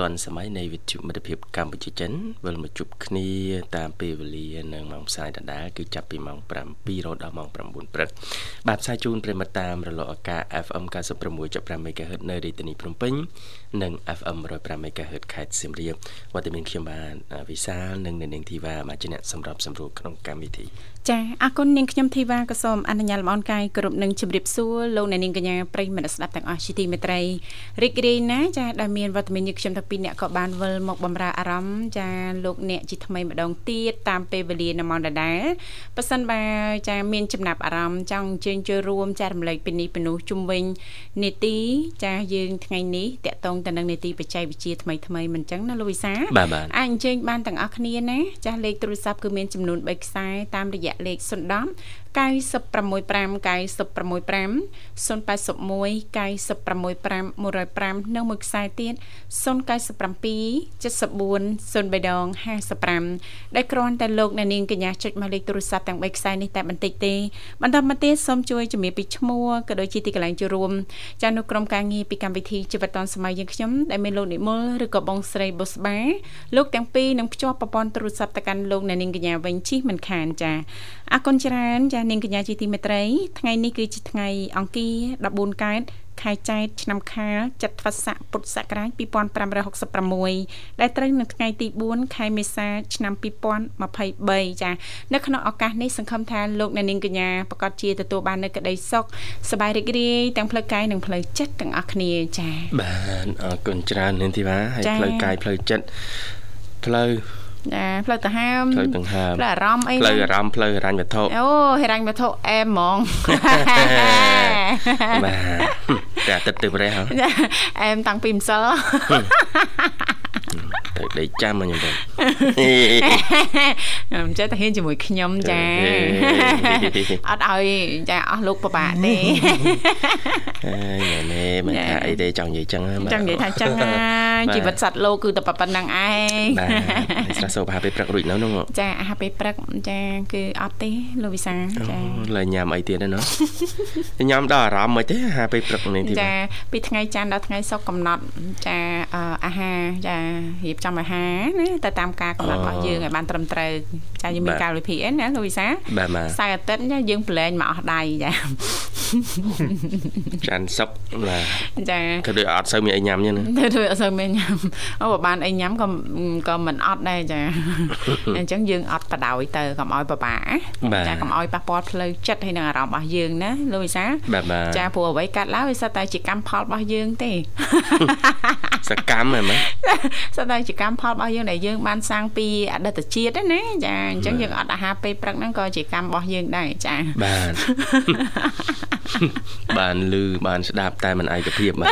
កម្មវិធីជីវិតឌွန်សម័យនៃវិទ្យុមិត្តភាពកម្ពុជាចិនវិលមកជួបគ្នាតាមពេលវេលានៅម៉ោងផ្សាយដដែលគឺចាប់ពីម៉ោង7រហូតដល់ម៉ោង9ព្រឹកបាទផ្សាយជូនប្រិមត្តតាមរលកអាកាស FM 96.5 MHz នៅរាជធានីភ្នំពេញនិង FM 105 MHz ខេត្តសៀមរាបវត្តមានខ្ញុំបាទវិសាលនិងនាងធីវ៉ាមកជាអ្នកសម្របសម្រួលក្នុងកម្មវិធីចាអរគុណនាងខ្ញុំធីវ៉ាក៏សូមអនុញ្ញាតលំអរកាយគ្រប់នឹងជម្រាបសួរលោកអ្នកនាងកញ្ញាប្រិយមិត្តស្ដាប់ទាំងអស់ជាទីមេត្រីរីករាយណាស់ចាដែលមានវត្តមានយើងខ្ញុំទាំងពីរអ្នកក៏បានវិលមកបំរើអារម្មណ៍ចាលោកអ្នកជាថ្មីម្ដងទៀតតាមពេលវេលានៅម៉ោងដដែលប៉ះសិនបើចាមានចំណាប់អារម្មណ៍ចង់អញ្ជើញចូលរួមចែករំលែកពីនេះពីនោះជុំវិញនេតិចាយើងថ្ងៃនេះតកតងទៅនឹងនេតិបច្ចេកវិទ្យាថ្មីថ្មីមិនអញ្ចឹងណាលោកវិសាអាចអញ្ជើញបានទាំងអស់គ្នាណាចាស់លេខទូរស័ព្ទគឺមានចំនួន3ខ្សែតាមរយៈលេខ010 965 965 081 965 105និងមួយខ្សែទៀត097 74 03ដង55ដែលគ្រាន់តែលោកអ្នកនាងកញ្ញាចុចមកលេខទូរស័ព្ទទាំង3ខ្សែនេះតែបន្តិចទេបន្តមកទៀតសូមជួយជំរាបពីឈ្មោះក៏ដូចជាទីកន្លែងចូលរួមចានៅក្រុមការងារពីកម្មវិធីជីវិតឌុនសម័យយើងខ្ញុំដែលមានលោកនិមលឬក៏បងស្រីបុស្បាលោកទាំងពីរនឹងភ្ជាប់ប្រព័ន្ធទូរស័ព្ទទៅកាន់លោកអ្នកនាងកញ្ញាវិញជិះមិនខានចាអរគុណច្រើនចានាងកញ្ញាជាទីមេត្រីថ្ងៃនេះគឺជាថ្ងៃអង្គារ14កើតខែចែកឆ្នាំខាលចត្វាស័កពុទ្ធសករាជ2566ដែលត្រូវនៅថ្ងៃទី4ខែមេសាឆ្នាំ2023ចានៅក្នុងឱកាសនេះសង្ឃឹមថាលោកអ្នកនាងកញ្ញាប្រកាសជាទទួលបាននូវក្តីសុខសប្បាយរីករាយទាំងផ្លូវកាយនិងផ្លូវចិត្តទាំងអស់គ្នាចាបាទអរគុណច្រើននាងធីវ៉ាហើយផ្លូវកាយផ្លូវចិត្តផ្លូវ ចាផ្លូវដង្ហើមផ្លូវដង្ហើមផ្លូវអារម្មណ៍អីផ្លូវអារម្មណ៍ផ្លូវហិរញ្ញវត្ថុអូហិរញ្ញវត្ថុអែមហ្មងបាទតែអាទិត្យទឹករះហ៎អែមតាំងពីម្សិលទៅដេកចាំមកខ្ញុំទៅខ្ញុំ ចេះតែហ៊ានជាមួយខ្ញុំចាអត់ឲ្យចាអស់លោកពិបាកទេហើយណែមិនថាអីទេចង់និយាយចឹងចង់និយាយថាចឹងជីវិតសត្វលោកគឺតែប៉ុណ្្នឹងឯងបាទស្រះសូបអាហារពេលព្រឹករួចនៅនោះចាអាហារពេលព្រឹកចាគឺអត់ទេលោកវិសាចាឡើយញ៉ាំអីទៀតណាញ៉ាំដល់អារម្មណ៍មិនទេអាហារពេលព្រឹកនេះទីចាពីថ្ងៃច័ន្ទដល់ថ្ងៃសុក្រកំណត់ចាអាហារចារៀបចំអាហារណាទៅតាមការកំណត់របស់យើងឲ្យបានត្រឹមត្រូវចាយើងមានកាលវិភាគអីណាលោកវិសាសៅអាទិត្យចាយើងប្រឡែងមកអស់ដៃចាច័ន្ទសុកបាទចាគឺដូចអត់សូវមានអីញ៉ាំទេណាទៅដូចអត់សូវមានញ៉ាំអូបើបានអីញ៉ាំក៏ក៏មិនអត់ដែរចាអញ្ចឹងយើងអត់បដ ாய் ទៅកុំឲ្យបបាចាកុំឲ្យប៉ះពាល់ផ្លូវចិត្តហើយនឹងអារម្មណ៍របស់យើងណាលោកវិសាចាព្រោះអ្វីកាត់ឡើងវាសិតតែជាកម្មផលរបស់យើងទេសកម្មហ្មងសិតតែជាកម្មផលរបស់យើងដែលយើងបានសាងពីអតីតជាតិណាចាអញ្ចឹងយើងអត់អាហារពេលព្រឹកហ្នឹងក៏ជាកម្មរបស់យើងដែរចាបាទបានលឺបានស្ដាប់តែមិនឯកភាពបាទ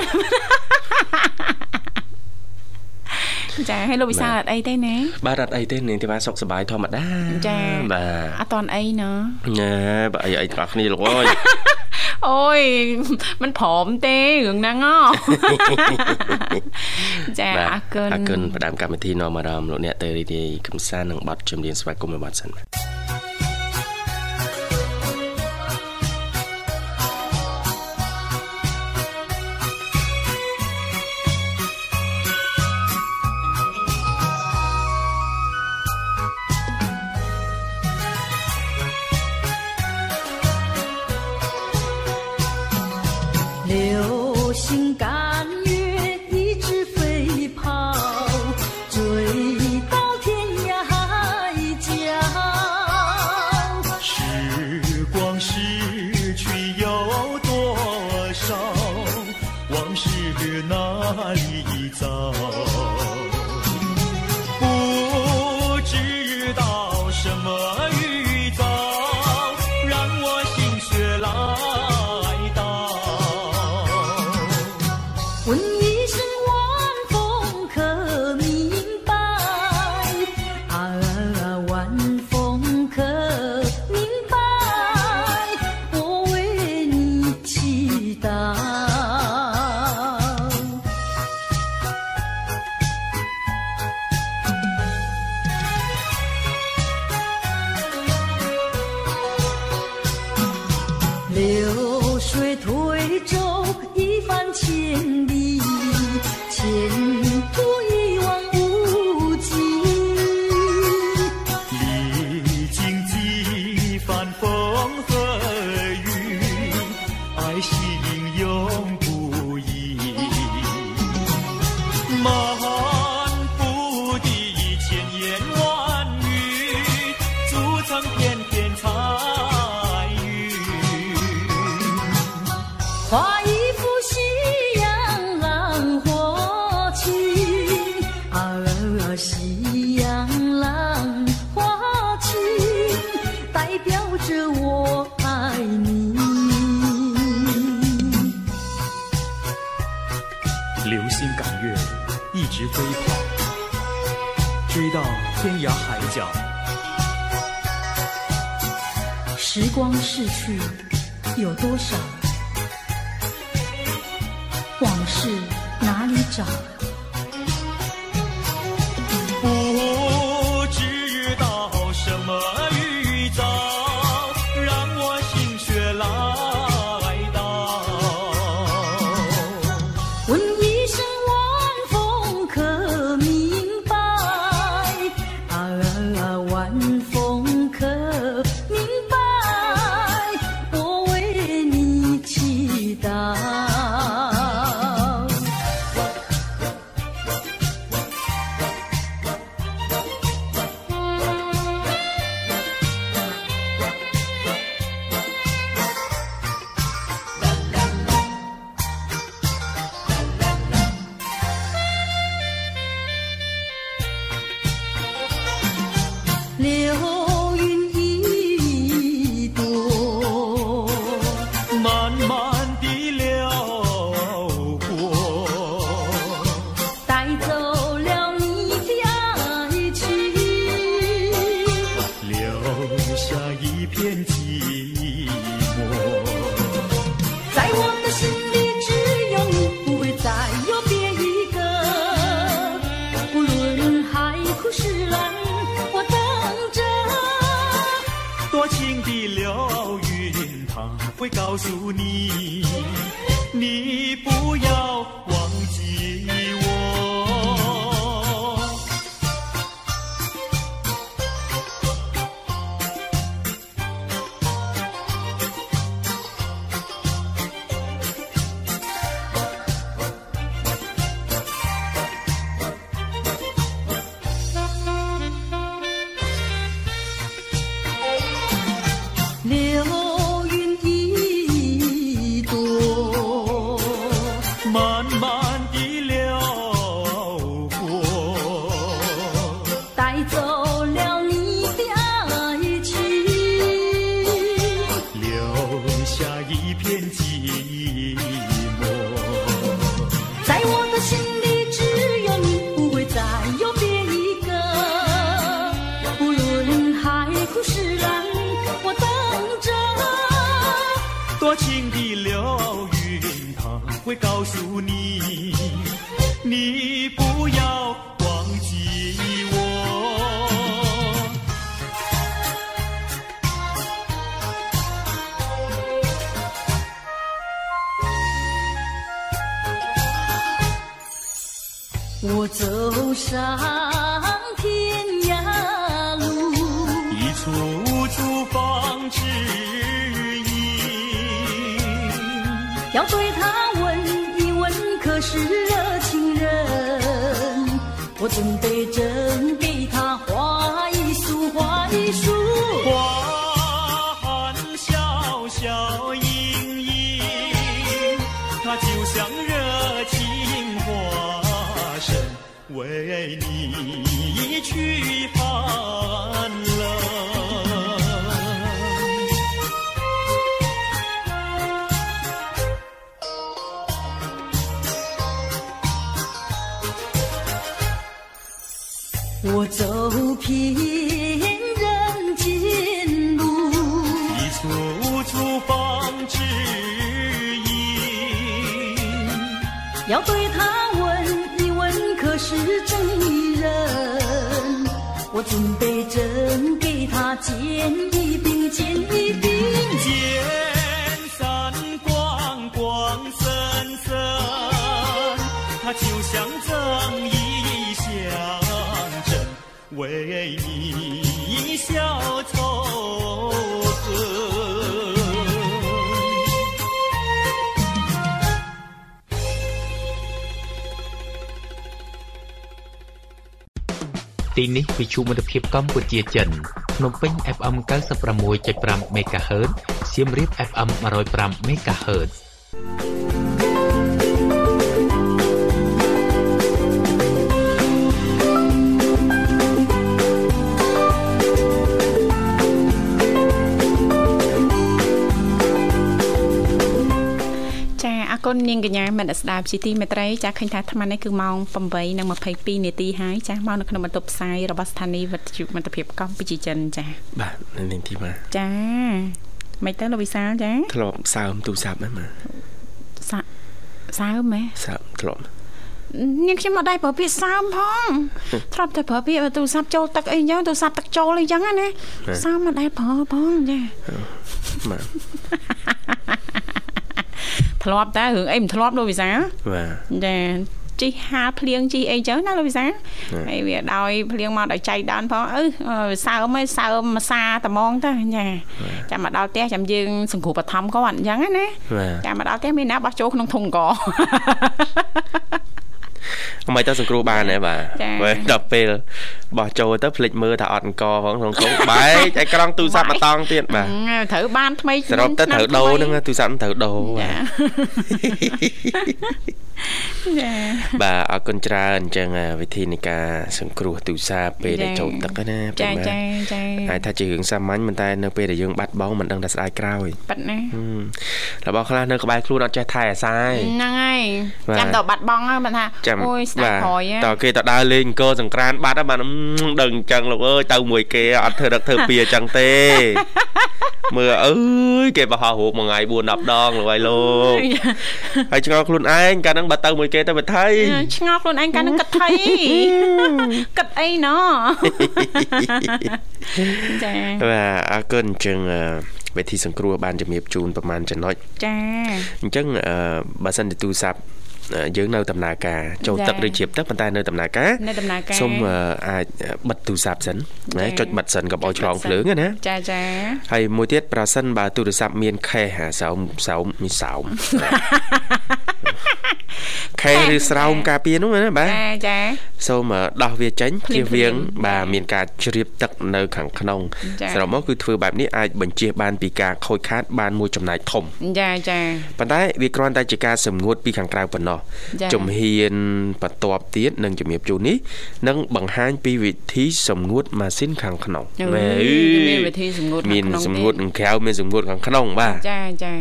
ចាហើយលោកវិសាលអត់អីទេណាបាទអត់អីទេនាងទេបានសុខសប្បាយធម្មតាចាបាទអត់តន់អីណាណែបើអីអីទាំងអស់គ្នាលោកអើយ អូយมันព្រមទេរឿងហ្នឹងហ៎ចាអរគុណអរគុណផ្ដាំកម្មវិធីនាំអារម្មណ៍លោកអ្នកទៅរីករាយកំសាន្តនឹងបទចម្រៀងស្វាគមន៍របស់សិនបាទ 追到天涯海角。时光逝去有多少？往事哪里找？情的流云，他会告诉你，你不要忘记我。我走上。要对他问一问，可是热情人？我准备真给我走遍人间路，一处处方知音，要对他问一问，可。是真人，我准备真给他见一 ទីនេះវិទ្យុមិត្តភាពកម្ពុជាចិនភ្នំពេញ FM 96.5 MHz សៀមរាប FM 105 MHz នាងកញ្ញាមនស្ដាប់ជីទីមេត្រីចាឃើញថាអាត្មានេះគឺម៉ោង8:22នាទីហើយចាមកនៅក្នុងបន្ទប់ផ្សាយរបស់ស្ថានីយ៍វិទ្យុមិត្តភាពកម្ពុជាចិនចាបាទនាងធីម៉ាចាមិនទៅលោកវិសាលចាធ្លាប់សើមទូរស័ព្ទហ្នឹងម៉ាសាសើមហ៎សើមធ្លាប់នាងខ្ញុំមកដៃប្រើពាក្យសើមផងធ្លាប់តែប្រើពាក្យទូរស័ព្ទចូលទឹកអីចឹងទូរស័ព្ទទឹកចូលអីចឹងណាសើមមកដៃប្រើផងចាបាទ ធ្លាប់តែរឿងអីមិនធ្លាប់លោកវិសាលបាទចាជីហាលភ្លៀងជីអីចឹងណាលោកវិសាហើយវាដោយភ្លៀងមកដោយចៃដន្យផងអឺសើមហើយសើមមួយសាត្មងទៅចាចាំមកដល់ផ្ទះចាំយើងសង្គ្រោះបឋមគាត់អញ្ចឹងណាបាទចាំមកដល់ផ្ទះមានណាបោះចូលក្នុងធុងកអ មិនទៅសង្គ្រោះបានទេបាទចា៎ពេលដល់ពេលបោះចូលទៅភ្លេចមើលថាអត់អង្គផងក្នុងក្នុងបែកឲ្យក្រង់ទូរស័ព្ទមកតង់ទៀតបាទត្រូវបានថ្មីសរុបទៅត្រូវដូរហ្នឹងទូរស័ព្ទត្រូវដូរបាចាទចាបាទអរគុណច្រើនអញ្ចឹងអាវិធីនៃការសង្គ្រោះទូរស័ព្ទពេលដែលចូលទឹកហ្នឹងណាចាបាទចាចាហើយថាជារឿងសាមញ្ញប៉ុន្តែនៅពេលដែលយើងបាត់បង់មិនដឹងថាស្ដាយក្រោយប៉ិតណាហឹមរបស់ខ្លះនៅក្បែរខ្លួនអត់ចេះថែអាសាយហ្នឹងហើយបាទចាំទៅបាត់បង់ហ្នឹងបើថាចាំអូយស្ដាយក្រោយហ៎តើគេទៅដើរលេងអង្គរសង្ក្រានបាត់ហើយបាទអឺដឹងអញ្ចឹងលោកអើយទៅមួយគេអត់ធ្វើរឹកធ្វើពីអញ្ចឹងទេមើលអើយគេបោះរូបមួយថ្ងៃ4 10ដងលោកអើយលោកហើយឆ្ងល់ខ្លួនឯងកាលហ្នឹងបើទៅមួយគេទៅវិថីឆ្ងល់ខ្លួនឯងកាលនឹងគិតថៃគិតអីណោះចាបាទអរគុណអញ្ចឹងអឺវិធីសង្គ្រោះបានជំរាបជូនប្រហែលចំណុចចាអញ្ចឹងអឺបើសិនជាទូរស័ព្ទអឺ យើងនៅដំណើរការចូលចា៎ទឹកឬជ្រាបទឹកប៉ុន្តែនៅដំណើរការនៅដំណើរការសូមអឺអាចបិទទូរស័ព្ទសិនណាចា៎ចុចបិទសិនកុំឲ្យឆ្លងភ្លើងណាចាចាហើយមួយទៀតប្រសិនបើទូរស័ព្ទមានខេសអាសោមសោមមានសោម ខេសឬស្រោមការពារនោះណាបាទចាចាសូមអឺដោះវាចេញភ្លាជៀមសៗវាងចា៎បាទមានការជ្រាបទឹកនៅខាងក្នុងចា៎សរុបមកគឺធ្វើបែបនេះអាចបញ្ជៀសបានពីការខូចខាតបានមួយចំណែកធំចាចាប៉ុន្តែវាគ្រាន់តែជាការសម្ងួតពីខាងក្រៅប៉ុណ្ណោះចា៎ជំហានបន្ទាប់ទៀតនឹងជំរាបជូននេះនឹងបង្ហាញពីវិធីសម្ងួតម៉ាស៊ីនខាងក្នុងអឺមែមានវិធីសម្ងួតខាងមានក្នុងសម្ងួតទៀតខាងក្រៅមានសម្ងួតខាងក្នុងបាទចាចា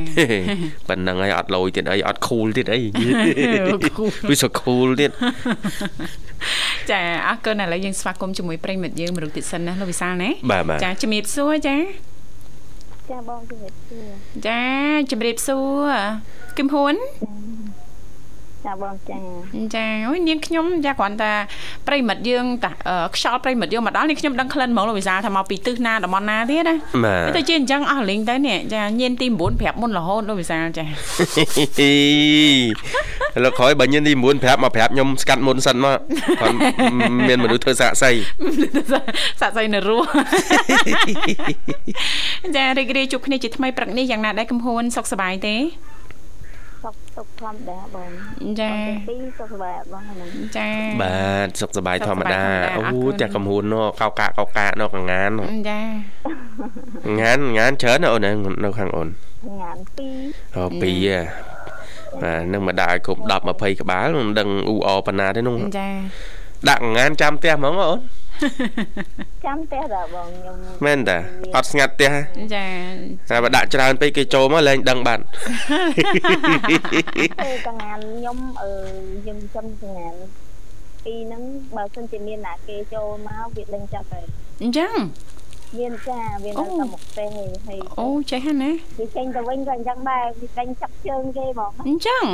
ប៉ុណ្្នឹងហើយអត់លយទៀតអីអត់ cool ទៀតអី cool វាសុ cool ទៀតចាអរគុណឥឡូវយើងស្វាគមន៍ជាមួយប្រិយមិត្តយើងមរុខទៀតសិនណាលោកវិសាលណាបាទបាទចាជំរាបសួរចាចាបងជំរាបសួរចាជំរាបសួរគឹមហ៊ុនចា បងចាចាអូយនាងខ្ញុំចាគ្រាន់តែប្រិយមិត្តយើងតាអឺខ្យល់ប្រិយមិត្តយើងមកដល់នេះខ្ញុំដឹងក្លិនហ្មងលោកវិសាលថាមកពីទិសណាតំបន់ណាទៀតណាបាទទៅជាអញ្ចឹងអស់លេងទៅនេះចាញៀនទី9ប្រាប់មុនរហូតលោកវិសាលចាលោកក្រោយបើញៀនទី9ប្រាប់មកប្រាប់ខ្ញុំស្កាត់មុនសិនមកគាត់មានមនុស្សធ្វើសាកសីសាក់សៃនៅរស់ចារីករាយជួបគ្នាជាថ្មីព្រឹកនេះយ៉ាងណាដែរកំហួនសុខសប្បាយទេ សុខសុខធម្មតាបងចាបងទាំងពីរសុខសប្បាយអត់បងហ្នឹងចាបាទសុខសប្បាយធម្មតាសុខសប្បាយធម្មតាអរគុអូណតែកំហួននោះកោកាកកោកានោះកងាននោះចាងានងានច្រើនណាអូនណានៅខាងអូនងានពីរអូពីរហ៎បាទនឹងមកដាក់ឲ្យគ្រប់10 20ក្បាលមិនដឹងអ៊ូអប៉ុណ្ណាទេនោះចាដាក់ងានចាំផ្ទះហ្មងអូន ចាំផ្ទះដែរបងខ្ញុំមែនតាអត់ស្ងាត់ផ្ទះចាតែបើដាក់ច្រើនពេកគេចូលមកលែងដឹងបាត់ពេលកងានខ្ញុំអឺខ្ញុំចំកងានពីរហ្នឹងបើសិនជាមានណាគេចូលមកវាដឹងចាប់ហើយអញ្ចឹងមានចាវានៅតែមុខទេហើយអូចេះហ្នឹងណាវាចេញទៅវិញក៏អញ្ចឹងដែរវាដេញចាប់ជើងគេហ្មងអញ្ចឹង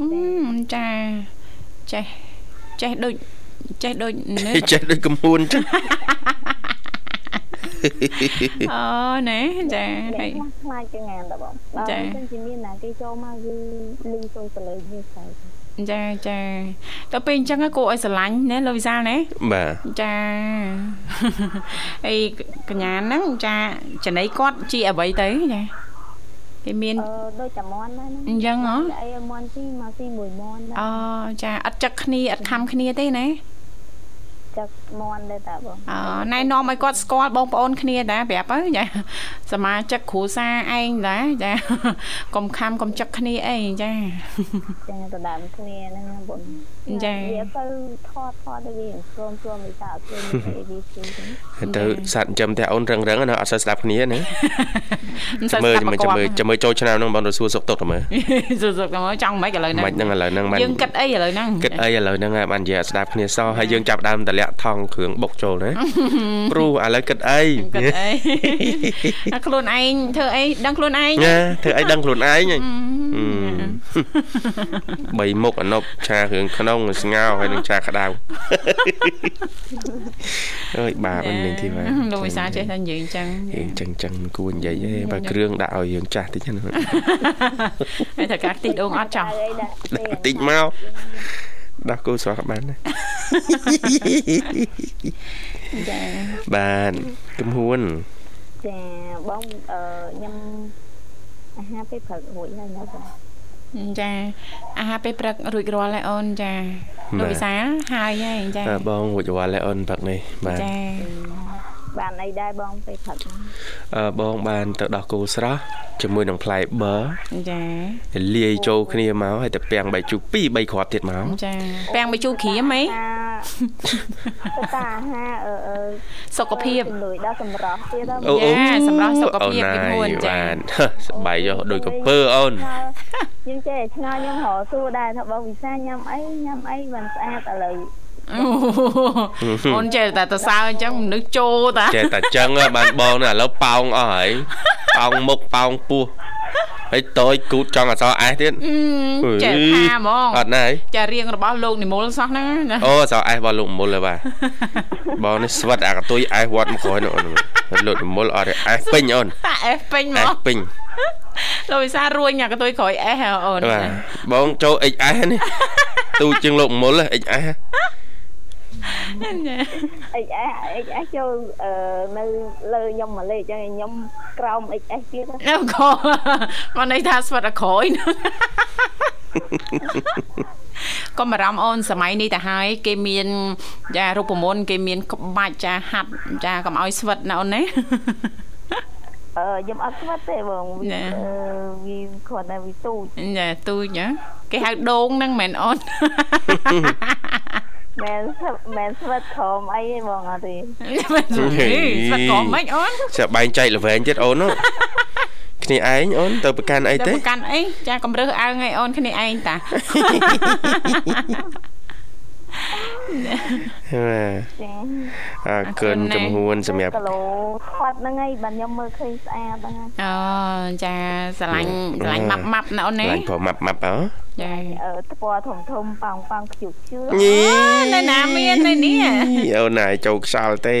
អឺចាចេះចេះដូច ចេះដូចនេះចេះដូចកំពួនចឹងអូណែចាអ្នកហើយខ្លះខ្លាចកងានដែរបងបើចា៎សិនជាមានណាគេចូលមកគឺលឺសូរសលេងនេះស្អីចាចាទៅពេលអញ្ចឹងគួរឲ្យស្រឡាញ់ណាលោកវិសាលណាបាទចាហើយកញ្ញាហ្នឹងចាចំណៃគាត់ជីអ្វីទៅចាគេមានអឺដូចតែមន់ដែរណាអញ្ចឹងហ៎អីឲ្យមន់ទីមកទីមួយមន់ដែរអូចាអត់ចឹកគ្នាអត់ខំគ្នាទេណាអ ចឹកមន់ដែរតាបងអឺណែនាំឲ្យគាត់ស្គាល់បងប្អូនគ្នាតាប្រាប់ទៅចាសមាជិកគ្រួសារឯងតាចាកុំខំកុំចឹកគ្នាអីចាចឹងទៅដើមគ្នាហ្នឹងណាបងចា៎វាទៅថតថតទៅវាព្រមព្រមវិសាអត់ឃើញមានអីវាជិះចឹងទៅសัตว์ចិញ្ចឹមតែអូនរឹងរឹងណាអត់សូវស្ដាប់គ្នាណាមិនសូចាំវមើលស្ដាប់ចាំមើលគាត់ចាំមើលចូលឆ្នាំហ្នឹងបងទៅសួរសុកទុកទៅមើលសុខសុខទៅមកចង់មិនឥឡូវហ្នឹងមិនហ្នឹងឥឡូវហ្នឹងបានយើងគិតអីឥឡូវហ្នឹងគិតអីឥឡូវហ្នឹងហើយបាននិយាយអត់ស្ដាប់គ្នាសោះហើយយើងចាប់ដើមតម្លាក់ថងគ្រឿងបុកចូលណាព្រោះឥឡូវគិតអីគិតអីអាខ្លួនឯងធ្វើអីដឹងខ្លួនឯងណាធ្វើអីដឹងខ្លួនឯងហីបីមុខអនុបឆាគ្រឿងក្នុងស្ងោរហើយនឹងឆាក្តៅអើយបាបហ្នឹងនាងធីវ៉ាលោកវិសាចេះតែនិយាយអញ្ចឹងយើងចឹងចឹងមិនគួរនិយាយទេបើគ្រឿងដាក់ឲ្យយើងចាស់តិចណាហើយតែការខ្ទិះដូងអត់ចោះអីដាក់ដាក់តិចមក ដោះគូស្រស់ក៏បានដែរចាបានទំហួនចាបងអឺខ្ញុំអាហារពេលព្រឹករួចហើយណាបងចាអាហារពេលព្រឹករួចរាល់ហើយអូនចាលោកវិសាហើយហើយចាអើបងរួចរាល់ហើយអូនផឹកនេះបាទចា បានអីដែរបងពេលព្រឹកហ្នឹងអឺបងបានទៅដោះគោស្រស់ជាមួយនឹងផ្លែបឺចាលាយចូលគ្នាមកហើយតែពាំងបាយជូរ2 3គ្រាប់ទៀតមកចាពាំងមួយជូរក្រៀមហីអាទៅតាអាហារអឺអឺសុខភាពជំនួយដល់សម្រស់ទៀតហ្នឹងអូអូចាសម្រាប់សុខភាពអូនពីមុនចាបានសប្បាយចុះដូចកំពើអូនខ្ញុំចេះឆ្ងល់ខ្ញុំរកសួរដែរថាបងវិសាញ៉ាំអីញ៉ាំអីបានស្អាតឥឡូវ អូអូនចេះតែទៅសើអញ្ចឹងមនុស្សចូលតាចេះតែចឹងហ៎បានបងនេះឥឡូវប៉ោងអស់ហើយប៉ោងមុខប៉ោងពោះហើយតូចគូតចង់អសរអែសទៀតអឺចេះថាហ្មងអត់ណាហើយចារៀងរបស់លោកនិមលសោះហ្នឹងណាអូអសរអែសរបស់លោកមុលហើយបាទបងនេះស្វិតអាកតុយអែសវត្តមកក្រោយនោះអូនហើយលោកមុលអត់ទេអែសពេញអូនតាអេសពេញហ្មអែសងពេញលោកវិសារួញអាកតុយក្រោយអេសហ៎អូនបាទបងចូល XS នេះទូជាងលោកមុល XS អិ ចអេអិចអេចូលអឺនៅលើខ្ញុំមកលេខអញ្ចឹងខ្ញុំក្រោមអិចអេទៀតណាអើក៏មកន័យថាស្វិតអាក្រោយហ្នឹងកុំបារម្ភអូនសម័យនេះទៅហើយគេមានចារូបមន្តគេមានក្បាច់ចាហាត់ចាកុំឲ្យស្វិតណាអូនណាអឺខ្ញុំអត់ស្វិតទេបងវាណែអឺវាគាត់តែវាទូចចាទូចណាគេហៅដូងហ្នឹងមែនអូន មែនស្វិតមែនស្វិតក្រោមអីទេបងអត់ទេមែនស្វិតក៏មិនអូនចាបែងចែកល្វែងទៀតអូននោះគ្នាឯងអូនទៅប្រកាន់អីទៅទេប្រកាន់អីចាកំរើសអើងឲ្យអូនគ្នាឯងតាបាទចាអើកិនចំហួនសម្រាប់គីឡូខាត់ហ្នឹងឯងបាទខ្ញុំមើលឃើញស្អាតហ្នឹងហើយអូចាស្រឡាញ់ស្រឡាញ់ម៉ាប់ម៉ាប់ណាអូនណាឡាញ់ព្រោះម៉ាប់ម៉ាប់ហ៎ ចាអឺថ្ពណ៌ធំធំប៉ោងប៉ោងខ្ជុកជឿញីនៅណាមាននៅនេះអូនណាយចូលខ្សល់ទេ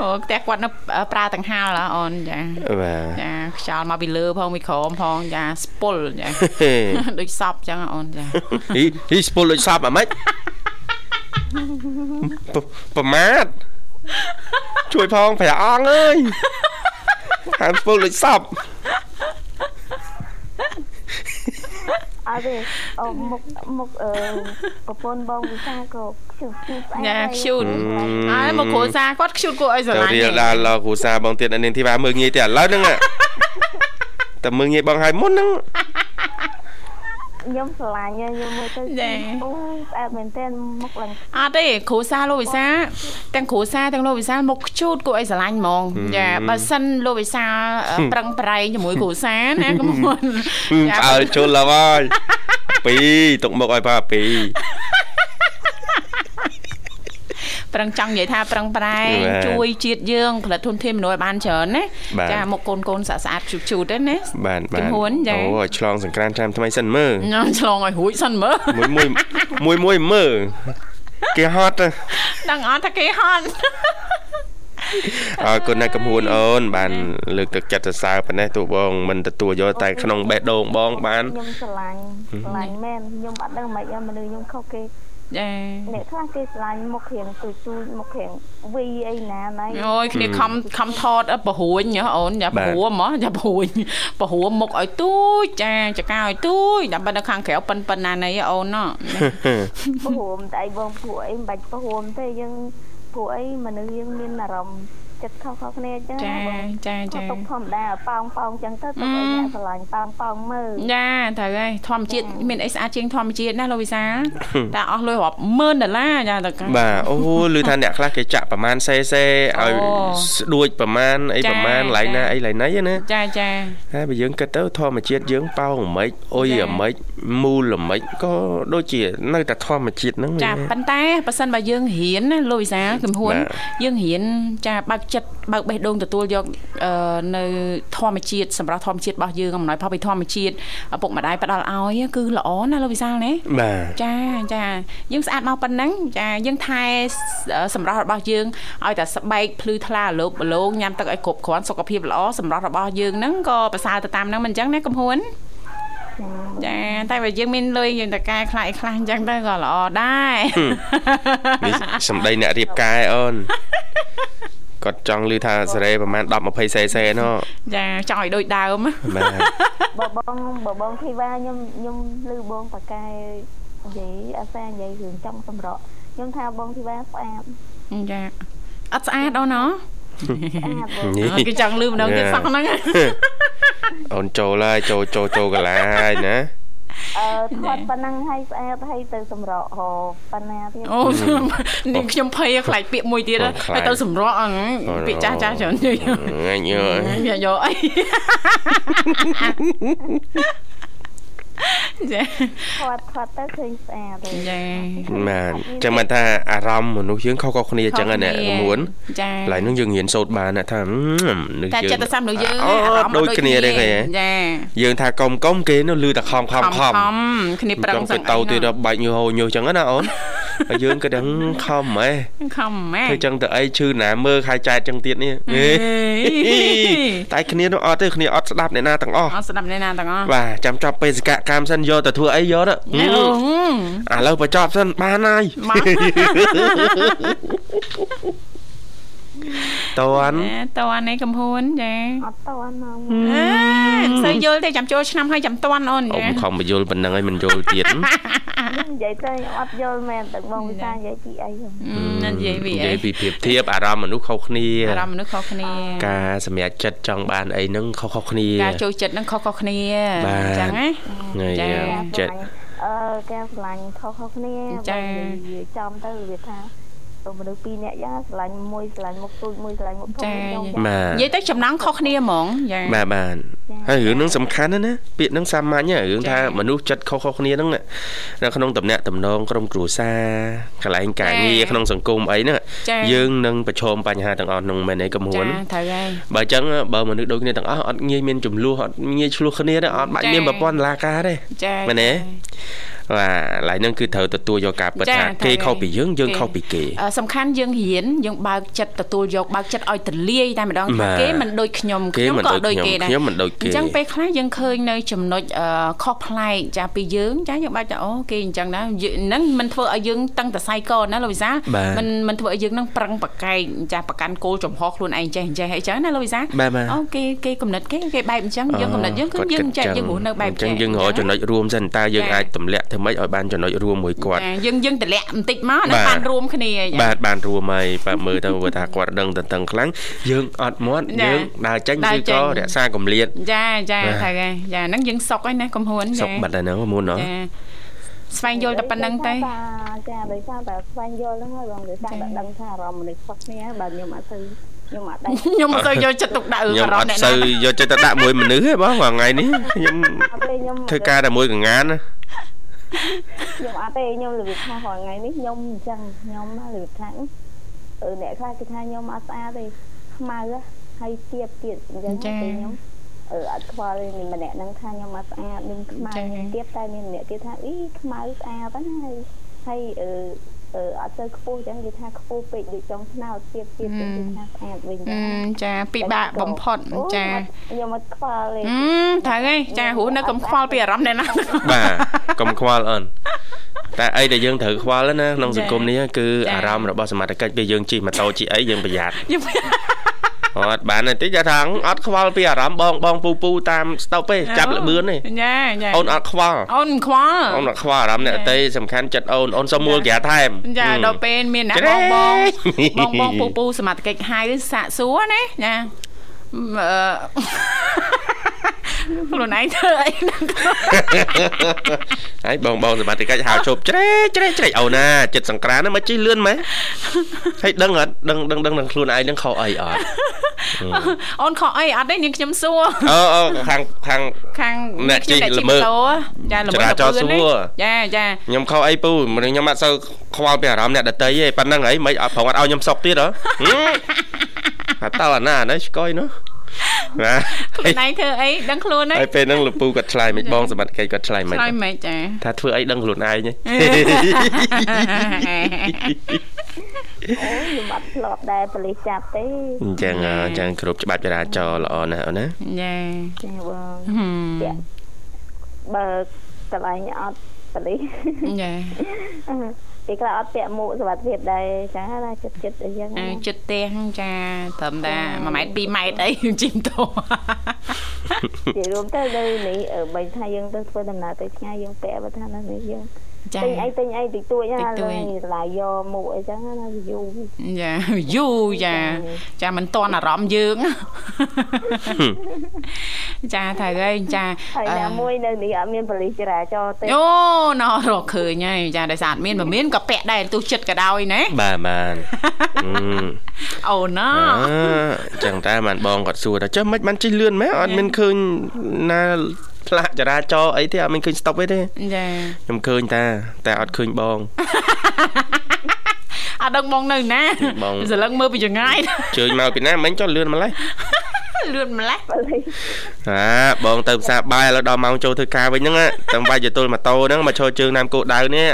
អូផ្ទះគាត់នៅប្រើដង្ហាលហ៎អូនចាបាទចាខ្យល់មកពីលើផងពីក្រោមផងចាស្ពុលចាដូចសពចឹងអូនចាហីហីស្ពុលដូចសពអាម៉េចពប្រមាទជួយផងព្រះអង្គអើយហាមស្ពុលដូចសព អត់ទេអូមុខមុខអឺប្រពន្ធបងវិសាក៏ខ្ជុកជឿស្អាតចាខ្ជូតហើយមកគ្រួសារគាត់ខ្ជូតគួរឲ្យស្រទៅឡាញ់រៀលដល់ដល់គ្រូសាបងទៀតអានាងធីវ៉ាមើងងាយទេឥឡូវហ្នឹងតែមើងងាយបងហើយមុនហ្នឹង ខ្ញុំស្រឡាញ់ខ្ញុំមើលទៅអូស្អាតមែនទែនមុខឡើងអត់ទេគ្រូសាលោកវិសាទាំងគ្រូសាទាំងលោកវិសាមកខ្ជូតគួរឲ្យស្រឡាញ់ហ្មងចាបើសិនលោកវិសាប្រឹងប្រែងជាមួយគ្រូសាណាកុំមុនផ្អើលជុលហើយពីរទុកមុខឲ្យប៉ាពីរ ប្រឹងចង់និយាយថាប្រឹងប្រែងបាទជួយជាតិយើងផលិតធនធានមនុស្សឲ្យបានច្រើនណាបាទចាមកកូនកូនស្អាតស្អាតជូតជូតទេណាបានបានជំនួនចាអូឲ្យឆ្លងសង្ក្រានឆ្នាំថ្មីសិនមើលញ៉ាំឆ្លងឲ្យរួចសិនមើលមួយមួយមួយមួយមើលគេហត់ដឹងអត់ថាគេហត់អរគុណណាស់កំហួនអូន បាន លើកទឹកចិត្តសរសើរប៉ុណ្ណេះទូបងមិនទទួលយកតែក្នុងបេះដូងបងបានខ្ញុំស្រឡាញ់ស្រឡាញ់មែនខ្ញុំអត់ដឹងមិនយ៉ាងមនុស្សខ្ញុំខុសគេ ចាអ្នកខ្លះគេឆ្លាញ់មុខរៀងទូចទូចមុខរៀងវីអីណាណៃអូយគ្នាខំខំថតបរួញហ៎អូនយ៉ាបរួហ្មងយ៉ាបរួញបរួមុខឲ្យទូចចាចកាឲ្យទូចដើម្បីនៅខាងក្រៅប៉ិនប៉ិនណាណីអូនណ៎ព្រោះតែឯងបងពួកអីមិនបាច់ព្រមទេយើងពួកអីមនុស្សយើងមានអារម្មណ៍ ចិត្តខុសៗគ្នាអញ្ចឹងចាណាបងចាចាទុកធម្មតាប៉ោងប៉ោងអញ្ចឹងទៅទុកឲ្យអ្នកឆ្លាញ់ប៉ោងប៉ោងមើលចាត្រូវហើយធម្មជាតិមានអីស្អាតជាងធម្មជាតិណាលោកវិសាលតែអស់លុយរាប់ម៉ឺនដុល្លារចាតើបាទអូឮថាអ្នកខ្លះគេចាក់ប្រមាណសេសេឲ្យអូស្ដួចប្រមាណអីចាប្រមាណឡៃណាចាអីឡៃណីណាចាចាហើយបើយើងគិតទៅធម្មជាតិយើងប៉ោងអាម៉េចអុយចាអាម៉េចមូលអាម៉េចក៏ដូចជានៅតែធម្មជាតិហ្នឹងចាប៉ុន្តែប៉ះសិនបើយើងរៀនណាលោកវិសាលកំហួនបាទយើងរៀនចាបើកចិត្តបើកបេះដូងទទួលយកអឺនៅធម្មជាតិសម្រាប់ធម្មជាតិរបស់យើងអំណោយផលពីធម្មជាតិឪពុកម្ដាយផ្ដល់ឲ្យគឺល្អណាលោកវិសាលណាបាទចាចាយើងស្អាតមកប៉ុណ្ណឹងចាយើងថែសម្រាប់របស់យើងឲ្យតែស្បែកភ្លឺថ្លាលោកបលោងញ៉ាំទឹកឲ្យគ្រប់គ្រាន់សុខភាពល្អសម្រាប់របស់យើងហ្នឹងក៏ប្រសើរទៅតាមហ្នឹងមិនអញ្ចឹងណាកំហួនចាតែបើយើងមានលុយយើងតកែខ្លះអីខ្លះអញ្ចឹងទៅក៏ល្អដែរនេះសម្ដីអ្នករៀបការឯអូន គាត់ចង់ឮថាសេរីប្រមាណ10 20សេសេណោះចាចង់ឲ្យដូចដើមបាទបើបងបើបងធីវ៉ាខ្ញុំខ្ញុំឮបងប៉ាកែនិយាយអាសានិយាយរឿងចង់សម្រក់ខ្ញុំថាបងធីវ៉ាស្អាតចាអត់ស្អាតអូនណ៎ស្អាតបងនេះគេចង់លឺម្ដងទៀតសោះហ្នឹងអូនចូលហើយចូលចូលចូលកន្លាហើយណា អឺថតប៉ុណ្ណឹងឲ្យស្អាតឲ្យទៅសម្រក់ហោប៉ុណ្ណាទៀតអូនេះខ្ញុំភ័យខ្លាចពាក្យមួយទៀតហើយទៅសម្រក់ហ្នឹងពាក្យចាស់ចាស់ច្រើននិយាយងាយយើយកយកអី ចាថតថតទៅឃើញស្អាតទេចាបាទចឹងមិនថាអារម្មណ៍មនុស្សយើងខុសៗគ្នាចឹងណាមួនចាឡើយនឹងយើងរៀនសូត្របានណាថាហឹមមនុស្សតែយើងចិត្តសាស្ត្រមនុស្សយើងអូអារម្មណ៍ដូចគ្នាទេឃើញចាយើងថាកុំកុំគេនោះលឺតែខំខំខំគ្នាប្រឹងចង់សឹទៅងទៅទៀតដល់បាច់ញើហោញើចឹងណាអូន ហើយយើងក៏ដឹងខំហ៎ខំម៉ែធ្វើចឹងទៅអីឈឺណាមើលខាយចែកចឹងទៀតនេះហេតែគ្នានោះអត់ទេគ្នាអត់ស្ដាប់អ្នកណាទាំងអស់អត់ស្ដាប់អ្នកណាទាំងអស់បាទចាំចប់បេសកកម្មសិនយកទៅធ្វើអីយកទៅអូឥឡូវបញ្ចប់សិនបានហើយមក តន់តើនេះកំហួនចាអត់តន់ហ្មងអេមិនសូវយល់ទេចាំចូលឆ្នាំហើយចាំតន់អូនអ៊ំចាខំបញ្យល់ប៉ុណ្ណឹងហើយមិនយល់ទៀតខ្ញុំនិយាយទៅខ្ញុំអត់យល់មែនតែបងវិសានិយាយពីអីហ្នឹងនិយាយពីនិអីយាយពីប្រៀបធៀបអារម្មណ៍មនុស្សខុសគ្នាអារម្មណ៍មនុស្សខុសគ្នាការសម្រេចចិត្តចង់បានអីហ្នឹងខុសៗគ្នាការចូលចិត្តនឹងខុសៗគ្នាបាទអញ្ចឹងណាថ្ងៃចាចិត្តអឺការឆ្លាញ់ខុសៗគ្នាចាបើនិយាយចំទៅវាថាទៅ មនុស្សពីរនាក់យ៉ាងឆ្លាញ់មួយឆ្លាញ់មុខទូចមួយឆ្លាញ់មុខធំចាខ្ញុំបាទនិយាយទៅចំណងខុសគ្នាហ្មងចាបាទបាទហើយរឿងហ្នឹងសំខាន់ណាស់ណាពាក្យហ្នឹងសាមញ្ញហ៎រឿងថាមនុស្សចិត្តខុសៗគ្នាហ្នឹងនៅក្នុងតំណែងតំណងក្រុមគ្រួសារកន្លែងការងារក្នុងសង្គមអីហ្នឹងចាយើងនឹងប្រឈមបញ្ហាទាំងអស់ហ្នឹងមែនទេកំហួនចាត្រូវហើយបើអញ្ចឹងបើមនុស្សដូចគ្នាទាំងអស់អត់ងាយមានចំនួនអត់ងាយឆ្លោះគ្នាទេអត់បាច់ចា៎មានប្រព័ន្ធតុលាការទេចាមែនទេ បាទកន្លែងហ្នឹងគឺត្រូវទទួលយកការពិតចាថាត្រូវគេហើយខុសពីយើងយើងគេខុសពីគេអឺសំខាន់យើងរៀនយើងបើកចិត្តទទួលយកបើកចិត្តឲ្យទលាយតែម្ដងបាថាទគេមិនដូចខ្ញុំគេខ្ញុំមិនក៏ដូចដូចខ្ញុំគេដែរខ្ញុំមិនដូចគេអញ្ចឹងពេលខ្លះយើងឃើញនៅចំណុចអឺខុសប្លែកចាពីយើងចាយើងបាច់ថាអូគេអញ្ចឹងណាយហ្នឹងមិនធ្វើឲ្យយើងតឹងតសៃកណាលោកវិសាបាទមិនមិនធ្វើឲ្យយើងនឹងប្រឹងប្រកែកចាប្រកាន់គោលចំហខ្លួនឯងចេះចេះអីចឹងណាលោកវិសាបាទបាទអូគេគេកំណត់គេគេបែបអញ្ចឹងយើងកំណត់យើងគឺយើងចេះយើងរស់នៅបែបអញ្ចឹងយើងរកចំណុចរួមសិនតើយើងចា៎អាចទម្លាក់ធ្វើម៉េចឲ្យបានចំណុចរួមមួយគាត់ចាយើងយើងតម្លាក់បន្តិចមកណាបាទបានរួមគ្នាចាបាទបានរួមហើយបាទមើលទៅមើលថាគាត់ដឹងតន្ទឹងខ្លាំងយើងអត់មាត់ចា៎យើងដើរចេញដើរឬចេក៏ញរក្សាកម្លាតចាចាបាទត្រូវហើយចាហ្នឹងយើងសុកហើយណាកំហួនសុចាកបាត់ហើយហ្នឹងមុនណោះចាស្វែងយល់តែប៉ុណ្្នឹងទេចាដោយសារតែស្វែងយល់ហ្នឹងហើយបងដោយសារតែដឹងថាអារម្មណ៍មនុស្សខុសគ្នាហើយបើខ្ញុំអត់ទៅខ្ញុំអត់ដែរខ្ញុំមិនសូវយកចិត្តទុកដាក់ខ្ញុំអារអម្មណ៍ត់អ្នកសូវណាយកចិត្តទៅដាក់មួយមនុស្សទេបងរាល់ថ្ងៃនេះខ្ញុំអត់ទេខ្ញុំធ្វើការតែមួយកងានណា ខ្ញុំអត់ទេខ្ញុំរបៀបថារាល់ថ្ងៃនេះខ្ញុំអញ្ចឹងខ្ញុំណារបៀបថាអឺអ្នកខ្លះគេថាខ្ញុំអត់ស្អាតទេខ្មៅហ៎ហើយទៀតទៀតអញ្ចឹងទៅខ្ញុំអឺអត់ខ្វល់ទេមានម្នាក់ហ្នឹងថាខ្ញុំអត់ស្អាតមានខ្មៅមានទៀតតែមានម្នាក់គេថាអីខ្មៅស្អាតណាស់ហើយហើយអឺ អឺអត់ទៅខ្ពស់អញ្ចឹងគេថាខ្ពស់ពេកដូចចុងឆ្នោតទៀតទៀតគេថាស្អាតវិញអឺដែរចាពិបាកបំផុតចាខ្ញុំអត់ខ្វល់ទេអឺត្រូវហើយចារស់នៅកំខ្វល់ពីអារម្មណ៍អ្នកណាបាទកុំខ្វល់អូនតែអីដែលយើងត្រូវខ្វល់ណាក្នុងសង្គមនេះគឺអារម្មណ៍របស់សមត្ថកិច្ចពេលយើងជិះម៉ូតូជិះអីយើងប្រយ័ត្ន អត់បានទេចាថាអត់ខ្វល់ពីអារម្មណ៍បងបងពូពូតាមស្តុបទេចាប់លបឿនទេចាចាអូនអត់ខ្វល់អូនខ្វល់អូនអត់ខ្វល់អារម្មណ៍អ្នកតីសំខាន់ចិត្តអូនអូនសុំមួលក្រាថែមចាដល់ពេលមានណាបងបងបងបងពូពូសមត្ថកិច្ចហៅសាកសួរណាចា ខ្លួនឯងធ្វើអីហ្នឹងហើយបងបងសមត្ថកិច្ចហៅជប់ជ្រេជ្រេជ្រេអូណាចិត្តសង្ក្រានហ្នឹងមកជិះលឿនម៉េចហើយដឹងអត់ដឹងដឹងដឹងនឹងខ្លួនឯងហ្នឹងខុសអីអត់អូនខុសអីអត់ទេនាងខ្ញុំសួរអូអូខាងខាងខាងអ្នកជិះល្មើចាល្មើចោសួរចាចាខ្ញុំខុសអីពូខ្ញុំអត់សូវខ្វល់ពីអារម្មណ៍អ្នកដតីទេប៉ុណ្្នឹងហីមិនអត់ប្រងអត់ឲ្យខ្ញុំសុកទៀតហ៎អាតើអាណាណាឆ្កយនោះណា ខ្លួនឯងធ្វើអីដឹងខ្លួនហ៎ហើយពេលហ្នឹងលពូគាត់ឆ្លើយមិនបងសមត្ថកិច្ចគាត់ឆ្លើយមិនឆ្លើយមិនចាថាធ្វើអីដឹងខ្លួនឯងហ៎អូខ្ញុំអត់ធ្លាប់ដែរប៉ូលីសចាប់ទេអញ្ចឹងអញ្ចឹងគ្រប់ច្បាប់ចរាចរណ៍ល្អណាស់អូនណាចាចាបងបើកន្លែងអត់ប៉ូលីសចា ពេលខ្លះអត់ពាក់មួកសុវត្ថិភាពដែរចាណាចិត្តចិត្តអីចឹងចិត្តផ្ទះចាត្រឹមតែ1ម៉ែត្រ2ម៉ែត្រអីជីមតោនិយាយរួមទៅនៅនេះបីថាយើងទៅធ្វើដំណើរទៅឆ្ងាយយើងពាក់បើថានៅនេះយើង ទិញអីទិញអីតិចតួចណាឡើយតម្លៃយកមួកអីចឹងណាយូរចាយូរចាចាមិនតន់អារម្មណ៍យើងចាត្រូវហើយចាហើយណាមួយនៅនេះអត់មានបលិសចរាចរទេអូណោះរកឃើញហើយចាដោយសារអត់មានមិនមានក៏ពាក់ដែរទោះចិត្តក៏ដោយណាបាទបាទអូណាចឹងតែបានបងគាត់សួរថាចុះមិនបានជិះលឿនម៉េចអត់មានឃើញណា ផ្លាកចរាចរណ៍អីទេអត់មានឃើញស្តុបអីទេចាខ្ញុំឃើញតាតែអត់ឃើញបងអត់ដឹងបងនៅណាបងសលឹងមើលពីចងាយជើញមកពីណាមិញចុះលឿនម្លេះ លឿនម្លេះអាបងទៅផ្សារបាយឥឡូវដល់ម៉ោងចូលធ្វើការវិញហ្នឹងតាមវាយទល់ម៉ូតូហ្នឹងមកឈរជើងតាមគោដៅនេះ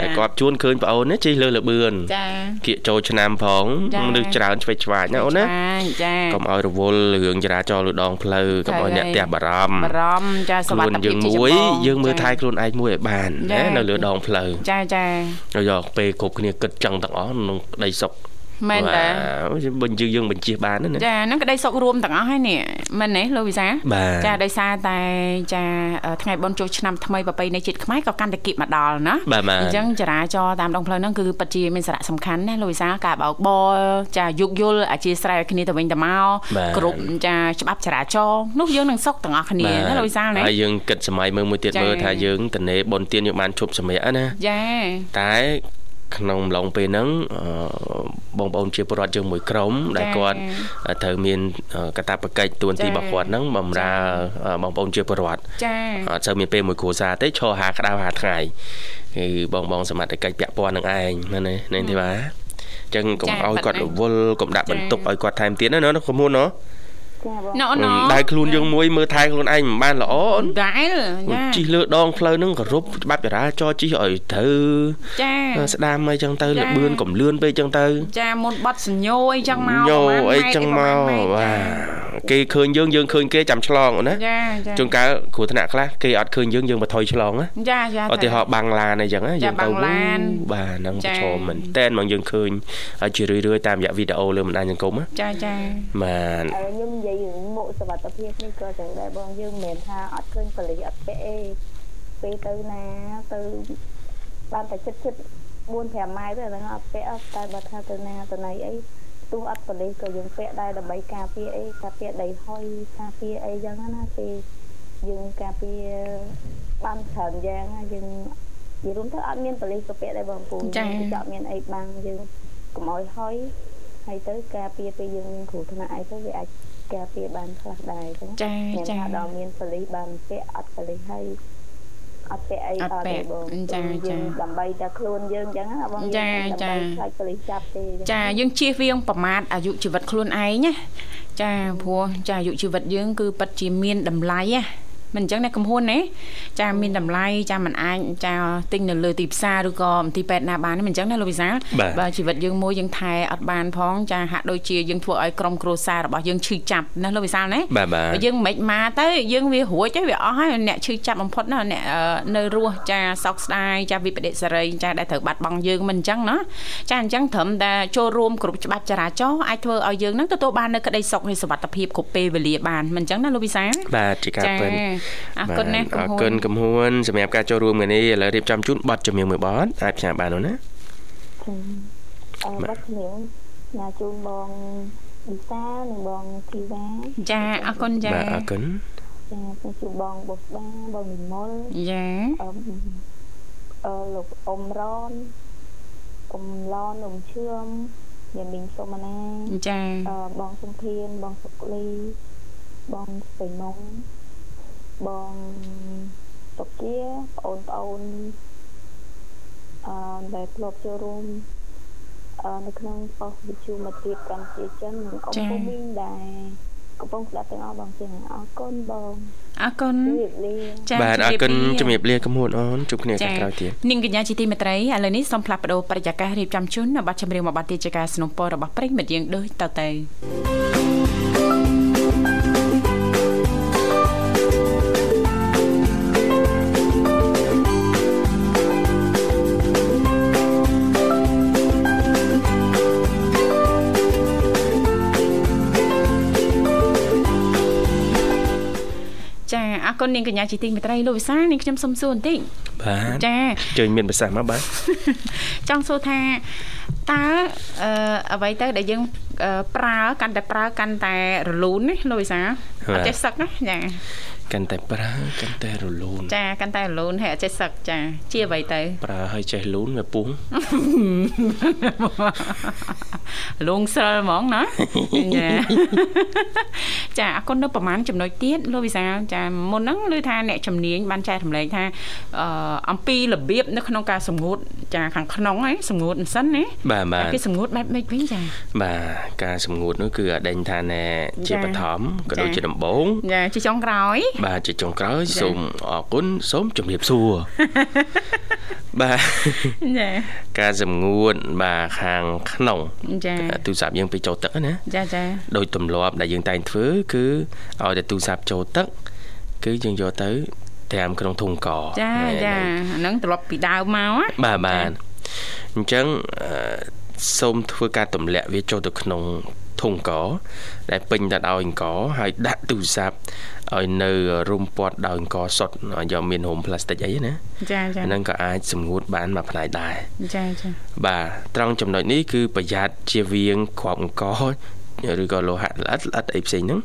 អេគាត់ជួនឃើញប្អូននេះជិះលើលបឿនចាគៀកចូលឆ្នាំផងមនុស្សច្រើនឆ្វេងឆ្វាយណាអូនណាចាកុំឲ្យរវល់រឿងចរាចរណ៍លើដងផ្លូវកុំឲ្យអ្នកផ្ទះបារម្ភបារម្ភចាសុវត្ថិភាពយើងមួយយើងមើលថែខ្លួនឯងមួយឲ្យបានណានៅលើដងផ្លូវចាចាយកពេលគ្រប់គ្នាគិតចឹងទាំងអស់ក្នុងក្តីសុខ មែនតើបញ្ជាយើងបញ្ជាបានណាចាហ្នឹងក្តីសុខរួមទាំងអស់ហើយនេះមែនទេលោកវិសាចាដោយសារតែចាថ្ងៃបុណ្យចូលឆ្នាំថ្មីប្រពៃណីជាតិខ្មែរក៏កាន់តែគៀបមកដល់ណាអញ្ចឹងចរាចរតាមដងផ្លូវហ្នឹងគឺពិតជាមានសារៈសំខាន់ណាលោកវិសាការបោកបរចាយោគយល់អធិស្ឋានគ្នាទៅវិញទៅមកគ្រប់ចាច្បាប់ចរាចរណ៍នោះយើងនឹងសុខទាំងអស់គ្នាណាលោកវិសាណាហើយយើងគិតសម័យមើលមួយទៀតមើលថាយើងតនេបុណ្យទានយើងបានជប់សម្រាប់ណាចាតែ ក្នុងអំឡុងពេលហ្នឹងបងប្អូនជាពលរដ្ឋយើងមួយក្រុមដែលគាត់ត្រូវមានកតាបកិច្ចទួនាទីរបស់គាត់ហ្នឹងបំរើបងប្អូនជាពលរដ្ឋចាអត់សូវមានពេលមួយគ្រួសារទេឈរហាក្តៅហាថ្ងៃគឺបងបងសមត្ថកិច្ចពាក់ព័ន្ធនឹងឯងមែនទេនេះទេបាទអញ្ចឹងកុំឲ្យគាត់រវល់កុំដាក់បន្ទុកឲ្យគាត់ថែមទៀតណាណាកុំមួនណា ណ៎ណ៎ដៃខ្លួនយើងមួយមើលថែខ្លួនឯងមិនបានល្អអូនដែលចាជិះលើដងផ្លូវហ្នឹងគោរពច្បាប់ចរាចរណ៍ជិះឲ្យត្រូវចាស្ដាមអីចឹងទៅលបឿនកំលឿនពេកចឹងទៅ ចាមុនបាត់សញ្ញោអីចឹងមកញោអីចឹងមកបាទ គេឃើញយើងយើងឃើញគេចាំឆ្លងណាចាចាជួនកាលគ្រោះថ្នាក់ខ្លះគេអត់ឃើញយើងយើងមកថយឆ្លងណាចាចាឧទាហរណ៍បាំងឡានអីចឹងណាយើងទៅបាទហ្នឹងប្រឈមមែនតែនមកយើងឃើញជារឿយរឿយតាមរយៈវីដេអូលើបណ្ដាញសង្គមណាចាចាបាទខ្ញុំនិយាយរឿងមុខសវត្ថភាពនេះក៏ចឹងដែរបងយើងមិនមែនថាអត់ឃើញបលិសអត់ពាក់អីពេលទៅណាទៅបានតែចិត្តចិត្ត4 5ម៉ែត្រទៅហ្នឹងអត់ពាក់តែបើថាទៅណាទៅណីអី ទោះអត់បលិសក៏យើងពាក់ដែរដើម្បីការពារអីការពារដីហុយការពារអីចឹងណាពេលយើងការពារបានច្រើនយ៉ាងយើងនិយាយរួមទៅអត់មានបលិសក៏ពាក់ដែរបងពូចាចត់មានអីបាំងយើងកុំឲ្យហុយហើយទៅការពារពេលយើងមានគ្រោះថ្នាក់អីទៅវាអាចការពារបានខ្លះដែរអញ្ចឹងចាចាដល់មានប៉ូលីសបានពាក់អត់ប៉ូលីសហើយ អត់ពាក់អីដល់ទេបងចាចាដើម្បីតែខ្លួនយើងអញ្ចឹងណាបងចាចាខ្លាចប៉ូលីសចាប់ទេចាយើងជៀសវាងប្រមាថអាយុជីវិតខ្លួនឯងណាចាព្រោះចាអាយុជីវិតយើងគឺពិតជាមានតម្លៃណា មិនអញ្ចឹងណាកំហួនណាចាមានតម្លៃចាមិនអាចចាទិញនៅលើទីផ្សារឬក៏មន្ទីរពេទ្យណាបានទេមិនអញ្ចឹងណាលោកវិសាលបើជីវិតយើងមួយយើងថែអត់បានផងចាហាក់ដូចជាយើងធ្វើឲ្យក្រុមគ្រួសាររបស់យើងឈឺចាប់ណាលោកវិសាលណាយើងមិនមកទៅយើងវារួចទៅវាអស់ហើយអ្នកឈឺចាប់បំផុតណាអ្នកនៅរស់ចាសោកស្ដាយចាវិបដិសារីចាដែលត្រូវបាត់បង់យើងមិនអញ្ចឹងណាចាអញ្ចឹងត្រឹមតែចូលរួមគ្រប់ច្បាប់ចរាចរណ៍អាចធ្វើឲ្យយើងនឹងទទួលបាននៅក្តីសុខហើយសុវត្ថិភាពគ្រប់ពេលវេលាបានមិនអញ្ចឹងណាលោកវិសាលបាទជាការពិនអរគុណណាកំហួនអរគុណកំហួនសម្រាប់ការចូលរួមថ្ងៃនេះឥឡូវរៀបចំជូនប័ណ្ណចម្រៀងមួយប័ណ្ណអាចផ្សាយបាននោះណាអឺប័ណ្ណចម្រៀងញ៉ាជូនបងវិសានិងបងធីវ៉ាចាអរគុណចាបាទអរគុណចាសូមជូនបងបុស្បាបងនិមលចាអឺអឺលោកអ៊ំរនអ៊ំឡនអ៊ំឈឿមយាមីងសុមណាចាអឺបងសុធានបងសុកលីបងស្រីមុង បងតុគាបងប្អូនអឺដែលធ្លាប់ចូលរួមអឺនៅក្នុងប៉ុស្តិ៍វិទ្យុមិត្តភាពកម្ពុជាចិននិងអ៊ំពូមីងដែលកំពុងស្ដាប់ទាំងអស់បងចឹងអរគុណបងអរគុណចា៎បាទអរគុណជំរាបលាកំហួនអូនជួបគ្នាខាងក្រោយទៀតនាងកញ្ញាជាទីមេត្រីឥឡូវនេះសូមផ្លាស់ប្ដូរបរិយាកាសរៀបចំជូននៅប័ណ្ណចម្រៀងមួយប័ណ្ណទៀតជាការสนับสนุนរបស់ប្រិយមិត្តយើងដូចតទៅ គុណនាងកញ្ញាជាទីមេត្រីលោកវិសានាងខ្ញុំសុំសួរបន្តិចបាទចាជើញមានប្រសាសន៍មកបាទចង់សួរថាតើអឺអ្វីទៅដែលយើងប្រើកាន់តែប្រើកាន់តែរលូនណាលោកវិសាអត់ចេះសឹកណាចា កាន់តែប្រើកាន់តែរលូនចាកាន់តែរលូនហើយអត់ចេះសឹកចាជាអ្វីទៅ ប្រើហើយចេះលូនវាពុះលងស្រិលហ្មងណាចាចាអរគុណនៅប្រហែលចំណុចទៀតលោកវិសាចាមុនហ្នឹងឮថាអ្នកជំនាញបានចែករំលែកថាអឺអំពីរបៀបនៅក្នុងការសម្ងួតចាខាងក្នុងហ្នឹងសម្ងួតសិនណាបាទបាទគេសម្ងួតបែបម៉េចវិញចាបាទការសម្ងួតនោះគឺអដេញថាណែជាបឋមក៏ដូចជាដំបូងចាជាចុងក្រោយបាទជាចុងក្រោយសូមអរគុណសូមជម្រាបសួរបាទចាការសម្ងួតបាទខាងក្នុងចាទូរស័ព្ទយើងពេលចូលទឹកណាចាចាដោយទម្លាប់ដែលយើងតែងធ្វើ គឺឲ្យតែទូរស័ព្ទចូលទឹក គឺយើងយកទៅត្រាំក្នុងធុងកចាចាហ្នឹងត្រឡប់ពីដើមមកបាទបាទអញ្ចឹងសូមធ្វើការទម្លាក់វាចូលទៅក្នុងធុងកដែលពេញទៅដោយអង្គហើយដាក់ទូរស័ព្ទ ឲ្យនៅរុំព័ទ្ធដោយអង្គសុទ្ធយកមានរុំផ្លាស្ទិកអីណាចាចាហ្នឹងក៏អាចសម្ងួតបានមួយផ្នែកដែរចាចាបាទត្រង់ចំណុចនេះគឺប្រយ័ត្នជៀសវាងគ្រាប់អង្គឬក៏លោហៈល្អិតល្អិតអីផ្សេងហ្នឹង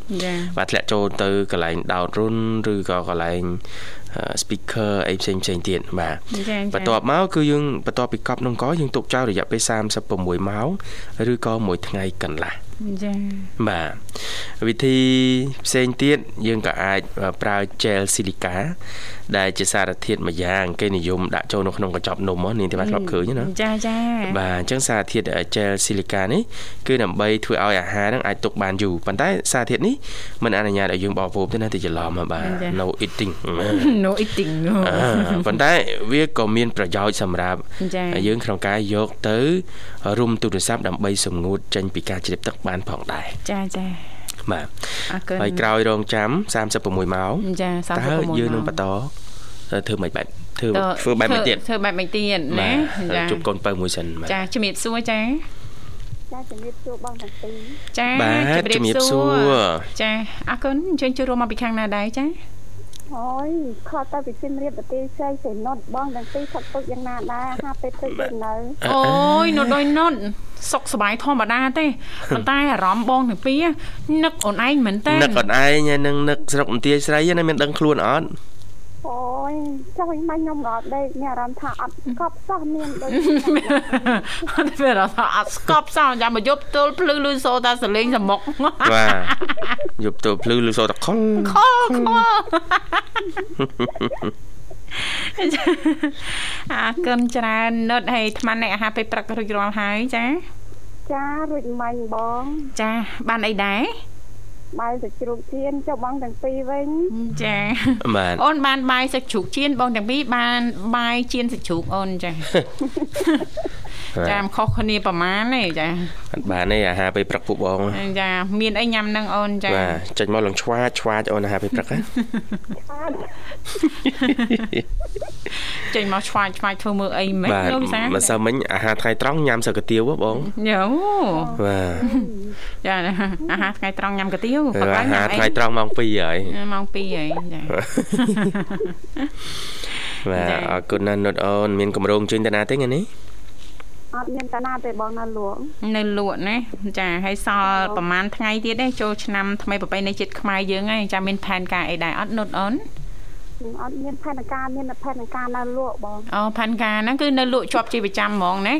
បាទធ្លាក់ចូលទៅកន្លែងដោតរុនឬក៏កន្លែង speaker អីផ្សេងផ្សេងទៀតបាទបន្ទាប់មកគឺយើងបន្ទាប់ពីកប់នំកយើងទុកចោលរយៈពេល36ម៉ោងឬក៏មួយថ្ងៃកន្លះ ចា៎បាទវិធីផ្សេងទៀតយើងក៏អាចប្រើ gel silica ដែលជាសារធាតុមួយយ៉ាងគេនិយមដាក់ចូលនៅក្នុងកញ្ចប់នំនាងទេបាទធ្លាប់ឃើញណាចាចាបាទអញ្ចឹងសារធាតុ gel silica នេះគឺដើម្បីធ្វើឲ្យអាហារហ្នឹងអាចទុកបានយូរប៉ុន្តែសារធាតុនេះមិនអនុញ្ញាតឲ្យយើងបរិភោគទេណាទៅច្រឡំបាទ no eating no eating ប៉ុន្តែវាក៏មានប្រយោជន៍សម្រាប់យើងក្នុងការយកទៅរុំទូរស័ព្ទដើម្បីសម្ងួតចេញពីការជ្រាបទឹកបានផងដែរចាចាបាទហើយក្រោយរងចាំ36ម៉ោងចា36ម៉ោងតើយើងនឹងបន្ត ធ្វើមិនបែបធ្វើធ្វើបែបមួយទៀតធ្វើបែបមួយទៀតណាចាជួបកូនបើមួយសិនចាជំរាបសួរចាចាជំរាបសួរបងទាំងពីរចាជំរាបសួរចាអរគុណអញ្ជើញចូលរួមមកពីខាងណាដែរចាអូយខតទៅពីជំរាបប្រទេសស្រីសេនុតបងទាំងពីរផឹកទឹកយ៉ាងណាដែរហាពេលព្រឹកយើងនៅអូយនុតដោយនុតសុខសบายធម្មតាទេប៉ុន្តែអារម្មណ៍បងទាំងពីរនឹកអូនឯងមែនតើនឹកអូនឯងនឹងនឹកស្រុកបន្ទាយស្រីណាមានដឹងខ្លួនអត់ អូយចង់មិនខ្ញុំក៏ដេកមានអារម្មណ៍ថាអត់ស្កប់សោះមានដូចអត់មានអារម្មណ៍ថាអត់ស្កប់សោះចាំមកយប់ទល់ភ្លឺលឺសូតាសលេងសមុកបាទយប់ទល់ភ្លឺលឺសូតាខុងខុងខុងអាកិនច្រើននុតហើយអាត្មាអ្នកអាហារពេលព្រឹករួចរាល់ហើយចាចារួចមាញ់បង ចាបានអីដែរ បាយសាច់ជ្រូកជៀនចុះបងទាំងពីរវិញចាបាទអូនបានបាយសាច់ជ្រូកចៀនបងទាំងពីរបានបាយចៀនសាច់ជ្រូកអូនចា ចាមិនខុសគ្នាប្រហែលទេចាអត់បានទេអាហារពេលព្រឹកពួកបងចាមានអីញ៉ាំនឹងអូនចាបាទចេញមកលងឆ្វាចឆ្វាចអូនអាហារពេលព្រឹកហ៎ចេញមកឆ្វាយឆ្វាយធ្វើមើលអីមិនបាទលោកវិសាម្សិលមិញអាហារថ្ងៃត្រង់ញ៉ាំសឹកកាទៀវហ៎បងយោបាទចាអាហារថ្ងៃត្រង់ញ៉ាំកាទៀវអាឡើងញ៉ាហារំអីថ្ងៃត្រង់ម៉ោង2ហើយម៉ោង2ហើយចាបាទចា៎អរគុណណាស់នុតអូនមានកម្រងជើញតាណាទេថ្ងៃនេះ អត់មានតាណាទេបងណាលក់នៅលក់ណាចាហើយសល់ប្រហែលថ្ងៃទៀតទេចូលឆ្នាំថ្មីប្រពៃណីជាតិខ្មែរយើងហើយចាមានផែនការអីដែរអត់នុតអូនអត់មានផែនការមានតែផែនការណាលក់បងអូផែនការហ្នឹងគឺនៅលក់ជាប់ជាប្រចាំហ្មងណា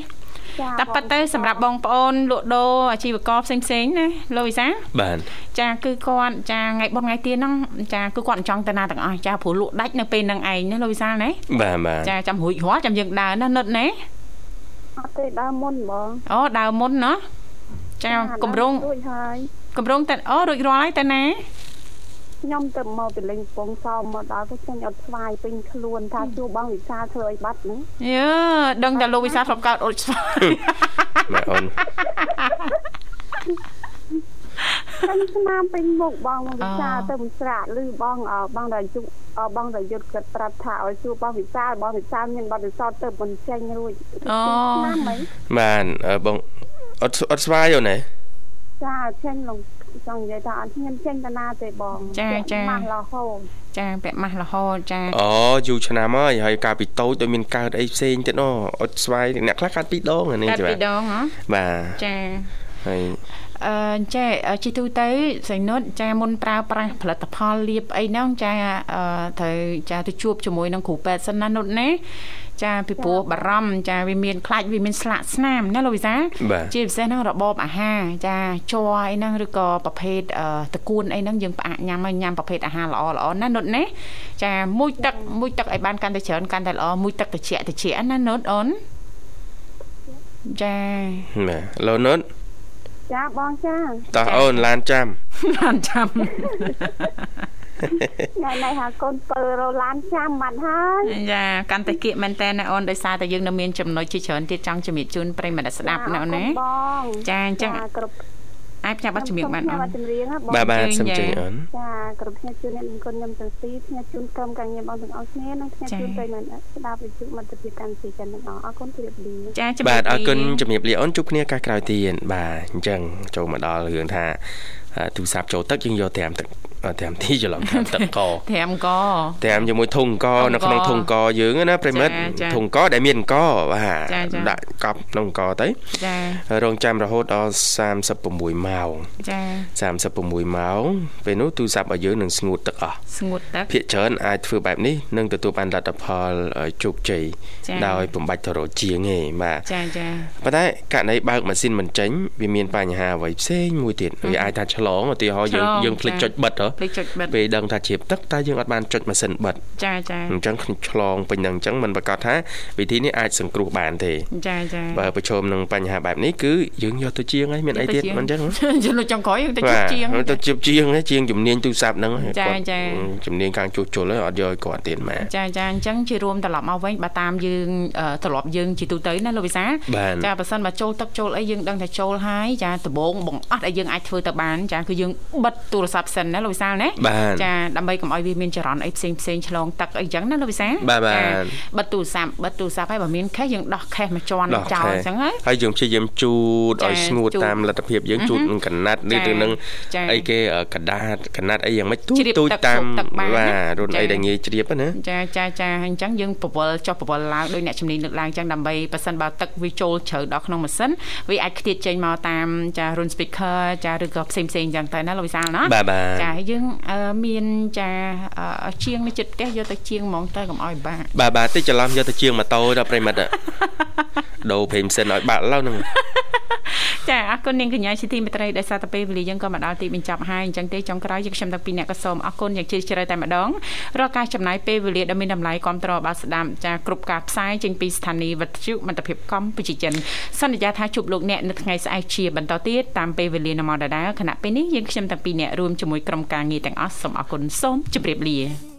ចាតែប៉ុន្តែសម្រាប់បងប្អូនលក់ដូរអាជីវករផ្សេងផ្សេងៗណាលោកវិសាបាទចាគឺគាត់ចាថ្ងៃបុណ្យថ្ងៃទៀនហ្នឹងចាគឺគាត់មិនចង់ទៅណាទាំងអស់ចាព្រោះលក់ដាច់នៅពេលហ្នឹងឯងណាលោកវិសាលណាបាទបាទចាចាំរួចរាល់ចាំយើងដើរណានុតណា អត់ទេដើរមុនបងអូដើរមុនណាចាកម្រងរួចហើយកម្រងតែអូរួចរាល់ហើយតែណាខ្ញុំទៅមកពីលេងកំពង់សោមមកដល់ទៅចេញអត់ស្វាយពេញខ្លួនថាជួបបងវិសាលធ្វើអីបាត់ហ្នឹងយើដឹងតែលោកវិសាលធ្លាប់កើតអុចស្វាយបាទអូន ពេញស្នាមពេញមុខបងវិសាលទៅមិនស្រាកឬបងអបងដែលជុបងដែលយុទ្ធគាត់ប្រាប់ថាឲ្យជួបបងវិសាលបងវិសាលមានបទពិសោធន៍ទៅមិនចេញរួចអូឆ្នាំហ្មងបាទអឺបងអត់អត់ស្វាយអូនណាចាចេញលងចង់និយាយថាអត់ហ៊ានចេញតាណាទេបងម៉ាស់រហូតចាពាក់ម៉ាស់រហូតចាអូយូរឆ្នាំហើយហើយកាលពីតូចដូចមានកើតអីផ្សេងទៀតណអត់ស្វាយអ្នកខ្លះកើតពីរដងអានេះកាត់ចាពីដងហ៎បាទចាហើយអឺ ចាជីទូទៅសៃនុតចាមុនប្រើប្រាស់ផលិតផលលាបអីហ្នឹងចាអឺត្រូវចាទៅជួបជាមួយនឹងគ្រូពេទ្យសិនណានុតណាចាពីព្រោះបារម្ភចាវាមានខ្លាច់វាមានស្លាកស្នាមណាលោកវិសាបាទជាពិសេសហ្នឹងរបបអាហារចាជ័រអីហ្នឹងឬក៏ប្រភេទអឺតកួនអីហ្នឹងយើងផ្អាកញ៉ាំហើយញ៉ាំប្រភេទអាហារល្អល្អណានុតណាចាមួយទឹកមួយទឹកឲ្យបានកាន់តែច្រើនកាន់តែល្អមួយទឹកត្រជាក់ត្រជាក់ណានុតអូនចាបាទលោនុត ចាបងចាតោះអូនឡានចាំបានចាំថ្ងៃនេះហាកូនពើរឡានចាំបាត់ហើយចាកាន់តែគៀកមែនតើណាអូនដោយសារតែយើងនៅមានចំណុចជាច្រើនទៀតចង់ជំរាបជូនប្រិយមិត្តអ្នកស្ដាប់ណាអូនណាបងចាអញ្ចឹងគ្រប់ អាចផ្ញើប័ណ្ណជំរាបបានអូនបាត់ចម្រៀងហ៎បងបាទបាទជើងសំជិញយ៉ាអូនចាគ្រប់ផ្នែកជូនអ្នកគុណខ្ញុំទាំងពីរផ្នែកជូនក្រុមការងារបងទាំងអស់គ្នានិងផ្នែកជូនប្រិយមិត្តស្ដាប់វិទ្យុមិត្តភាពកម្មវិធីចិនទាំងអស់អរគុណជម្រាបលាចាជំរាបាទអរគុណលាជំរាបលាអូនជួបគ្នាឱកាសក្រោយទៀតបាទអញ្ចឹងចូលមកដល់រឿងថាអឺ ទូរស័ព្ទចូលទឹកយើងយកត្រាំទឹកអត់ត្រាំទីច្រឡំត្រាំទឹកកត្រាំកត្រាំជាមួយធុងកធុងកនៅក្នុងធុងកយើងណាប្រិមិត្តចាចាធុងកដែលមានកបាទចាចាដាក់កប់ក្នុងកទៅចារងចាំរហូតដល់36ម៉ោងចា36ម៉ោងពេលនោះទូរស័ព្ទរបស់យើងនឹងស្ងួតទឹកអស់ស្ងួតទឹកភាគច្រើនអាចធ្វើបែបនេះនឹងទទួលបានលទ្ធផលអឺជោគជ័យចា៎ ដោយបំបាច់ទៅរកជាងទេបាទចាចាប៉ុន្តែករណីបើកម៉ាស៊ីនមិនចេញវាមានបញ្ហាអ្វីផ្សេងមួយទៀតវាអាចថាឆ្លងឧទាហរណ៍យើងឆ្លងយើងភ្លេចចា៎ចុចបិទហ៎ភ្លេចចុចបិទពេលដឹងថាជ្រាបទឹកតែយើងអត់បានចុចម៉ាស៊ីនបិទចាចាអញ្ចឹងឆ្លងពេញហ្នឹងអញ្ចឹងមិនប្រកាសថាវិធីនេះអាចសង្គ្រោះបានទេចាចាបើប្រឈមនឹងបញ្ហាបែបនេះគឺយើងយកទៅជាងហើយមានអីទៀតមិនអញ្ចឹងហ៎យើងនៅចុងក្រោយយើងទៅជួបាបទជាងទៅជិបជាងហ្នឹងជាងជំនាញទូរស័ព្ទហ្នឹងហើយចា៎គាត់ចា៎ជំនាញខាងជួសជុលហើយអត់យកឲ្យគាត់ទៀតម៉ែចាចាអញ្ចឹងជារួមត្រឡប់មកវិញបើតាមយើងអឺត្រឡប់យើងជាទូទៅណាលោកវិសាបាទចាបើសិនបើចូលទឹកចូលអីយើងដឹងថាចូលហើយចាដំបងបងអត់ឲ្យយើងអាចធ្វើទៅបានចាគឺយើងបិទទូរស័ព្ទសិនណាលោកវិសាលណាបាទចាដើម្បីកុំឲ្យវាមានចរន្តអីផ្សេងផ្សេងឆ្លងទឹកអីចឹងណាលោកវិសាលបាទបាទចាបិទទូរស័ព្ទបិទទូរស័ព្ទហើយបើមានខេសយើងដោះខេសមកជន់ដោះចោលខែអញ្ចឹងហើយហើយយើងព្យាយាមជូតចា៎ឲ្យស្ងួតជូតតាមលទ្ធភាពយើងជូតនឹងកណាត់ឬចា៎ទៅនឹងចា៎អីគេអឺកដាតកណាត់អីយ៉ាងម៉េចទូចជ្រាបទូចទឹកតាមជោគទឹកបានណាបាទរុនចា៎អីដែលងាយជ្រាបហ្នឹងណាចាចាចាអញ្ចឹងយើងប្រវល់ចុះប្រវល់ឡើងដោយអ្នកជំនាញលើកឡើងអញ្ចឹងដើម្បីប៉ះសិនបើទឹកវាចូលជ្រៅដល់ក្នុងម៉ាស៊ីនវាអាចខ្ទាតចេញមកតាមចារុន speaker ចាឬក៏ផ្សេងផ្សេងអញ្ចឹងទៅណាលោកវិសាលណាបាទបាទចាហើយយើងអឺមានចាអឺជាងនៅចិត្តផ្ទះយកទៅជាងហ្មងទៅកុំឲ្យបាក់បាទបាទតិចច្រឡំយកទៅជាងម៉ូតូដល់ប្រិមិត្តដូរព្រេមសិនឲ្យបាក់ឡើហ្នឹងចចាអរគុណនាងកញ្ញាជាទីមេត្រីដែលសារទៅពេលវេលាយើងក៏មកដល់ទីបញ្ចប់ហើយអញ្ចឹងទេចុងក្រោយយើងខ្ញុំទាំងពីរអ្នកក៏សូមអរគុណយ៉ាងជ្រាលជ្រៅតែម្ដងរាល់ការចំណាយពេលវេលាដ៏មានតម្លៃគ្រប់ត្របាទស្ដាប់ចាគ្រប់ការផ្សាយចេញពីស្ថានីយ៍វិទ្យុមិត្តភាពកម្ពុជាចិនសន្យាថាជួបលោកអ្នកនៅថ្ងៃស្អែកជាបន្តទៀតតាមពេលវេលានៅម៉ោងដដែលខណៈពេលនេះយើងខ្ញុំទាំងពីរអ្នករួមជាមួយក្រុមការងារទាំងអស់សូមអរគុណសូមជម្រាបលា